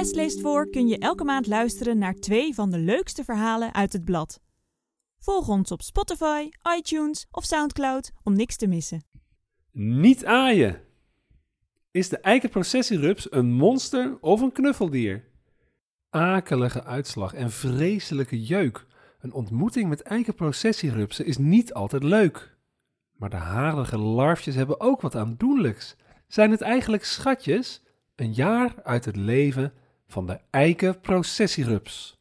West leest voor kun je elke maand luisteren naar twee van de leukste verhalen uit het blad. Volg ons op Spotify, iTunes of Soundcloud om niks te missen. Niet aaien. Is de eikenprocessierups een monster of een knuffeldier? Akelige uitslag en vreselijke jeuk. Een ontmoeting met eikenprocessierupsen is niet altijd leuk. Maar de harige larfjes hebben ook wat aandoenlijks. Zijn het eigenlijk schatjes? Een jaar uit het leven van de eikenprocessierups.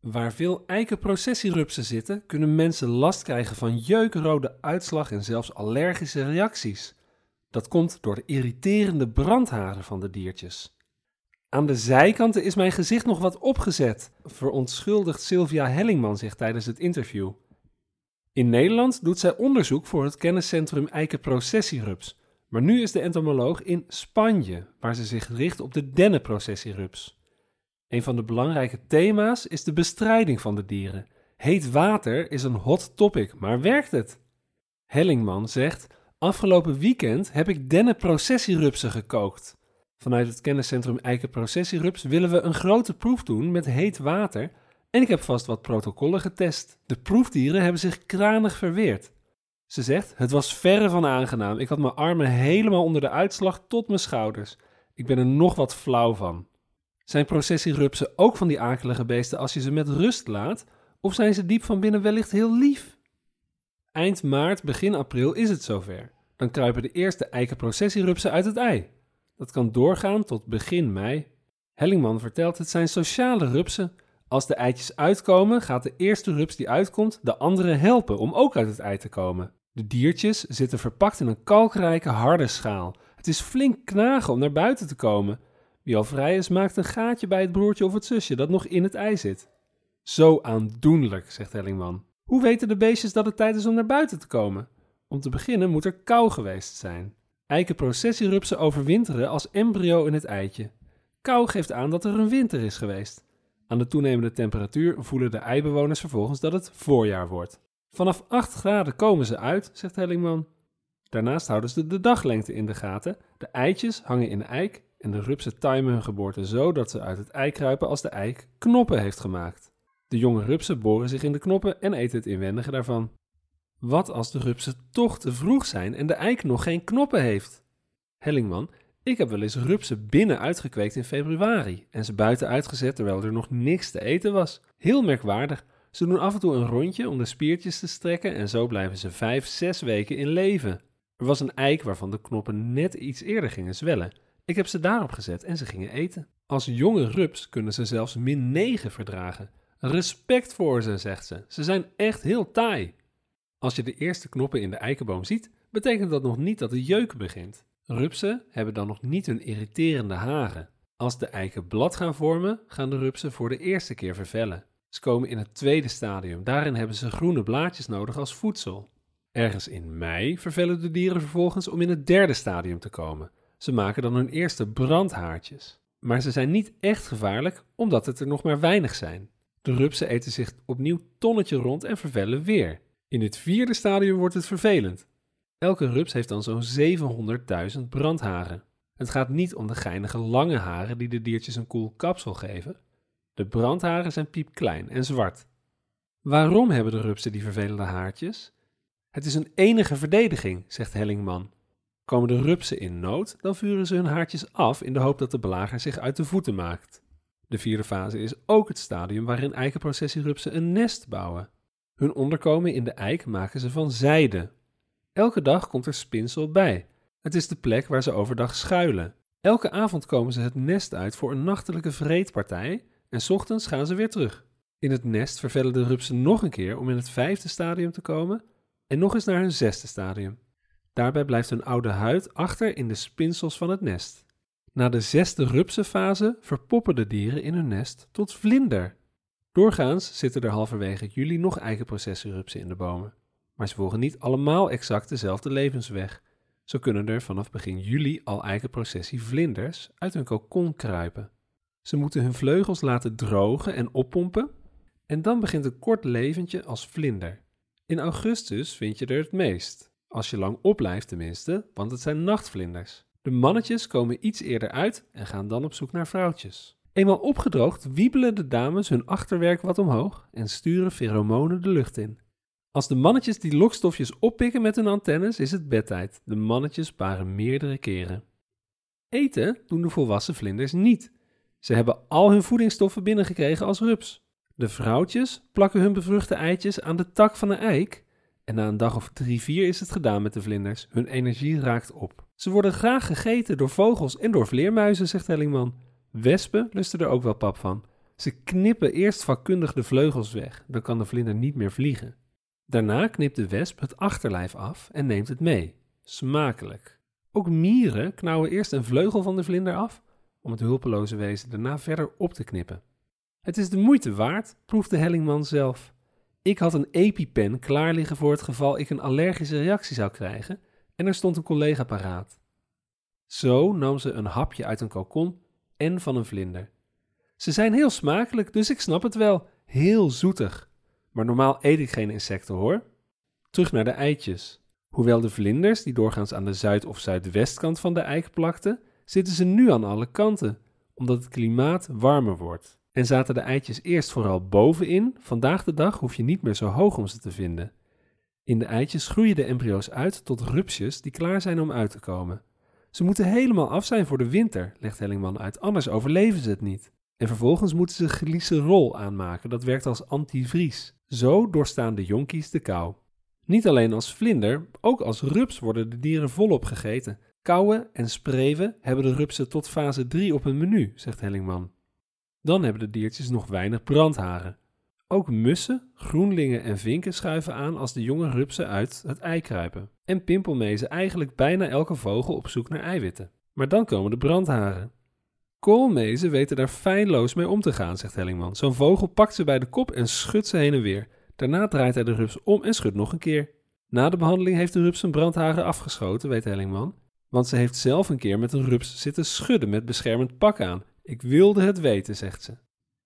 Waar veel eikenprocessierupsen zitten, kunnen mensen last krijgen van jeukrode uitslag en zelfs allergische reacties. Dat komt door de irriterende brandharen van de diertjes. Aan de zijkanten is mijn gezicht nog wat opgezet, verontschuldigt Sylvia Hellingman zich tijdens het interview. In Nederland doet zij onderzoek voor het kenniscentrum Eikenprocessierups, maar nu is de entomoloog in Spanje, waar ze zich richt op de dennenprocessierups. Een van de belangrijke thema's is de bestrijding van de dieren. Heet water is een hot topic, maar werkt het? Hellingman zegt: Afgelopen weekend heb ik dennenprocessierupsen gekookt. Vanuit het kenniscentrum Eikenprocessierups willen we een grote proef doen met heet water en ik heb vast wat protocollen getest. De proefdieren hebben zich kranig verweerd. Ze zegt: Het was verre van aangenaam. Ik had mijn armen helemaal onder de uitslag tot mijn schouders. Ik ben er nog wat flauw van. Zijn processierupsen ook van die akelige beesten als je ze met rust laat? Of zijn ze diep van binnen wellicht heel lief? Eind maart, begin april is het zover. Dan kruipen de eerste eikenprocessierupsen uit het ei. Dat kan doorgaan tot begin mei. Hellingman vertelt het zijn sociale rupsen. Als de eitjes uitkomen, gaat de eerste rups die uitkomt de andere helpen om ook uit het ei te komen. De diertjes zitten verpakt in een kalkrijke harde schaal. Het is flink knagen om naar buiten te komen. Wie al vrij is, maakt een gaatje bij het broertje of het zusje dat nog in het ei zit. Zo aandoenlijk, zegt Hellingman. Hoe weten de beestjes dat het tijd is om naar buiten te komen? Om te beginnen moet er kou geweest zijn. Eikenprocessierupsen overwinteren als embryo in het eitje. Kou geeft aan dat er een winter is geweest. Aan de toenemende temperatuur voelen de eibewoners vervolgens dat het voorjaar wordt. Vanaf 8 graden komen ze uit, zegt Hellingman. Daarnaast houden ze de daglengte in de gaten. De eitjes hangen in de eik en de rupsen timen hun geboorte zo dat ze uit het ei kruipen als de eik knoppen heeft gemaakt. De jonge rupsen boren zich in de knoppen en eten het inwendige daarvan. Wat als de rupsen toch te vroeg zijn en de eik nog geen knoppen heeft? Hellingman, ik heb wel eens rupsen binnen uitgekweekt in februari en ze buiten uitgezet terwijl er nog niks te eten was. Heel merkwaardig. Ze doen af en toe een rondje om de spiertjes te strekken en zo blijven ze vijf, zes weken in leven. Er was een eik waarvan de knoppen net iets eerder gingen zwellen. Ik heb ze daarop gezet en ze gingen eten. Als jonge rups kunnen ze zelfs min 9 verdragen. Respect voor ze, zegt ze. Ze zijn echt heel taai. Als je de eerste knoppen in de eikenboom ziet, betekent dat nog niet dat de jeuk begint. Rupsen hebben dan nog niet hun irriterende haren. Als de eiken blad gaan vormen, gaan de rupsen voor de eerste keer vervellen. Ze komen in het tweede stadium. Daarin hebben ze groene blaadjes nodig als voedsel. Ergens in mei vervellen de dieren vervolgens om in het derde stadium te komen. Ze maken dan hun eerste brandhaartjes. Maar ze zijn niet echt gevaarlijk omdat het er nog maar weinig zijn. De rupsen eten zich opnieuw tonnetje rond en vervellen weer. In het vierde stadium wordt het vervelend. Elke rups heeft dan zo'n 700.000 brandharen. Het gaat niet om de geinige lange haren die de diertjes een koel kapsel geven. De brandharen zijn piepklein en zwart. Waarom hebben de rupsen die vervelende haartjes? Het is een enige verdediging, zegt Hellingman. Komen de rupsen in nood, dan vuren ze hun haartjes af in de hoop dat de belager zich uit de voeten maakt. De vierde fase is ook het stadium waarin eikenprocessierupsen een nest bouwen. Hun onderkomen in de eik maken ze van zijde. Elke dag komt er spinsel bij. Het is de plek waar ze overdag schuilen. Elke avond komen ze het nest uit voor een nachtelijke vreedpartij en ochtends gaan ze weer terug. In het nest vervellen de rupsen nog een keer om in het vijfde stadium te komen en nog eens naar hun zesde stadium. Daarbij blijft hun oude huid achter in de spinsels van het nest. Na de zesde rupsenfase verpoppen de dieren in hun nest tot vlinder. Doorgaans zitten er halverwege juli nog eikenprocessierupsen in de bomen. Maar ze volgen niet allemaal exact dezelfde levensweg. Zo kunnen er vanaf begin juli al eikenprocessievlinders uit hun kokon kruipen. Ze moeten hun vleugels laten drogen en oppompen en dan begint een kort leventje als vlinder. In augustus vind je er het meest. Als je lang opblijft tenminste, want het zijn nachtvlinders. De mannetjes komen iets eerder uit en gaan dan op zoek naar vrouwtjes. Eenmaal opgedroogd wiebelen de dames hun achterwerk wat omhoog en sturen pheromonen de lucht in. Als de mannetjes die lokstofjes oppikken met hun antennes, is het bedtijd. De mannetjes paren meerdere keren. Eten doen de volwassen vlinders niet. Ze hebben al hun voedingsstoffen binnengekregen als rups. De vrouwtjes plakken hun bevruchte eitjes aan de tak van een eik. En na een dag of drie, vier is het gedaan met de vlinders. Hun energie raakt op. Ze worden graag gegeten door vogels en door vleermuizen, zegt Hellingman. Wespen lusten er ook wel pap van. Ze knippen eerst vakkundig de vleugels weg, dan kan de vlinder niet meer vliegen. Daarna knipt de wesp het achterlijf af en neemt het mee. Smakelijk. Ook mieren knauwen eerst een vleugel van de vlinder af, om het hulpeloze wezen daarna verder op te knippen. Het is de moeite waard, proefde Hellingman zelf. Ik had een EpiPen klaar liggen voor het geval ik een allergische reactie zou krijgen en er stond een collega paraat. Zo nam ze een hapje uit een kokon en van een vlinder. Ze zijn heel smakelijk, dus ik snap het wel. Heel zoetig. Maar normaal eet ik geen insecten hoor. Terug naar de eitjes. Hoewel de vlinders, die doorgaans aan de zuid- of zuidwestkant van de eik plakten, zitten ze nu aan alle kanten, omdat het klimaat warmer wordt. En zaten de eitjes eerst vooral bovenin, vandaag de dag hoef je niet meer zo hoog om ze te vinden. In de eitjes groeien de embryo's uit tot rupsjes die klaar zijn om uit te komen. Ze moeten helemaal af zijn voor de winter, legt Hellingman uit, anders overleven ze het niet. En vervolgens moeten ze glycerol aanmaken, dat werkt als antivries. Zo doorstaan de jonkies de kou. Niet alleen als vlinder, ook als rups worden de dieren volop gegeten. Kauwen en spreven hebben de rupsen tot fase 3 op hun menu, zegt Hellingman. Dan hebben de diertjes nog weinig brandharen. Ook mussen, groenlingen en vinken schuiven aan als de jonge rupsen uit het ei kruipen. En pimpelmezen eigenlijk bijna elke vogel op zoek naar eiwitten. Maar dan komen de brandharen. Koolmezen weten daar feilloos mee om te gaan, zegt Hellingman. Zo'n vogel pakt ze bij de kop en schudt ze heen en weer. Daarna draait hij de rups om en schudt nog een keer. Na de behandeling heeft de rups een brandharen afgeschoten, weet Hellingman. Want ze heeft zelf een keer met een rups zitten schudden met beschermend pak aan. Ik wilde het weten, zegt ze.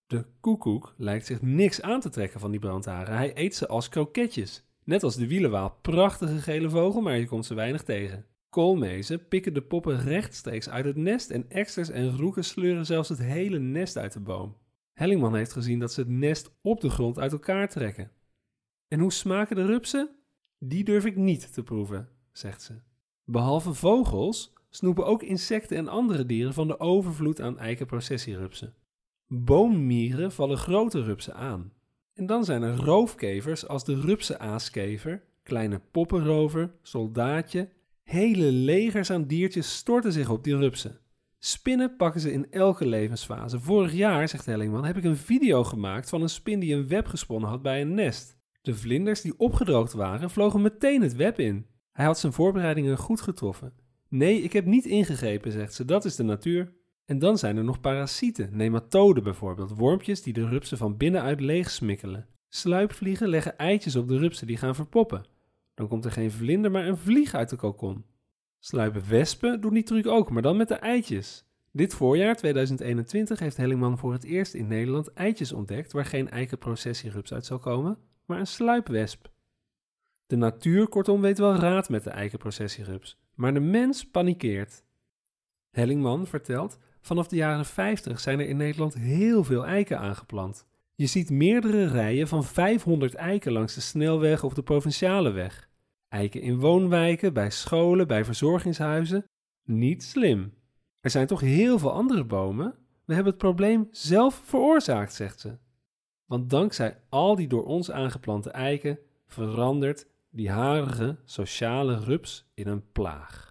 De koekoek lijkt zich niks aan te trekken van die brandharen. Hij eet ze als kroketjes. Net als de wielenwaal. Prachtige gele vogel, maar je komt ze weinig tegen. Koolmezen pikken de poppen rechtstreeks uit het nest en eksters en roeken sleuren zelfs het hele nest uit de boom. Hellingman heeft gezien dat ze het nest op de grond uit elkaar trekken. En hoe smaken de rupsen? Die durf ik niet te proeven, zegt ze. Behalve vogels snoepen ook insecten en andere dieren van de overvloed aan eikenprocessierupsen. Boommieren vallen grote rupsen aan. En dan zijn er roofkevers als de rupsenaaskever, kleine poppenrover, soldaatje. Hele legers aan diertjes storten zich op die rupsen. Spinnen pakken ze in elke levensfase. Vorig jaar, zegt Hellingman, heb ik een video gemaakt van een spin die een web gesponnen had bij een nest. De vlinders die opgedroogd waren, vlogen meteen het web in. Hij had zijn voorbereidingen goed getroffen. Nee, ik heb niet ingegrepen, zegt ze, dat is de natuur. En dan zijn er nog parasieten, nematoden bijvoorbeeld, wormpjes die de rupsen van binnenuit leeg smikkelen. Sluipvliegen leggen eitjes op de rupsen die gaan verpoppen. Dan komt er geen vlinder, maar een vlieg uit de kokon. Sluipwespen doen die truc ook, maar dan met de eitjes. Dit voorjaar, 2021, heeft Hellingman voor het eerst in Nederland eitjes ontdekt waar geen eikenprocessierups uit zal komen, maar een sluipwesp. De natuur, kortom, weet wel raad met de eikenprocessierups, maar de mens panikeert. Hellingman vertelt Vanaf de jaren 50 zijn er in Nederland heel veel eiken aangeplant. Je ziet meerdere rijen van 500 eiken langs de snelweg of de provinciale weg. Eiken in woonwijken, bij scholen, bij verzorgingshuizen. Niet slim. Er zijn toch heel veel andere bomen? We hebben het probleem zelf veroorzaakt, zegt ze. Want dankzij al die door ons aangeplante eiken verandert die harige sociale rups in een plaag.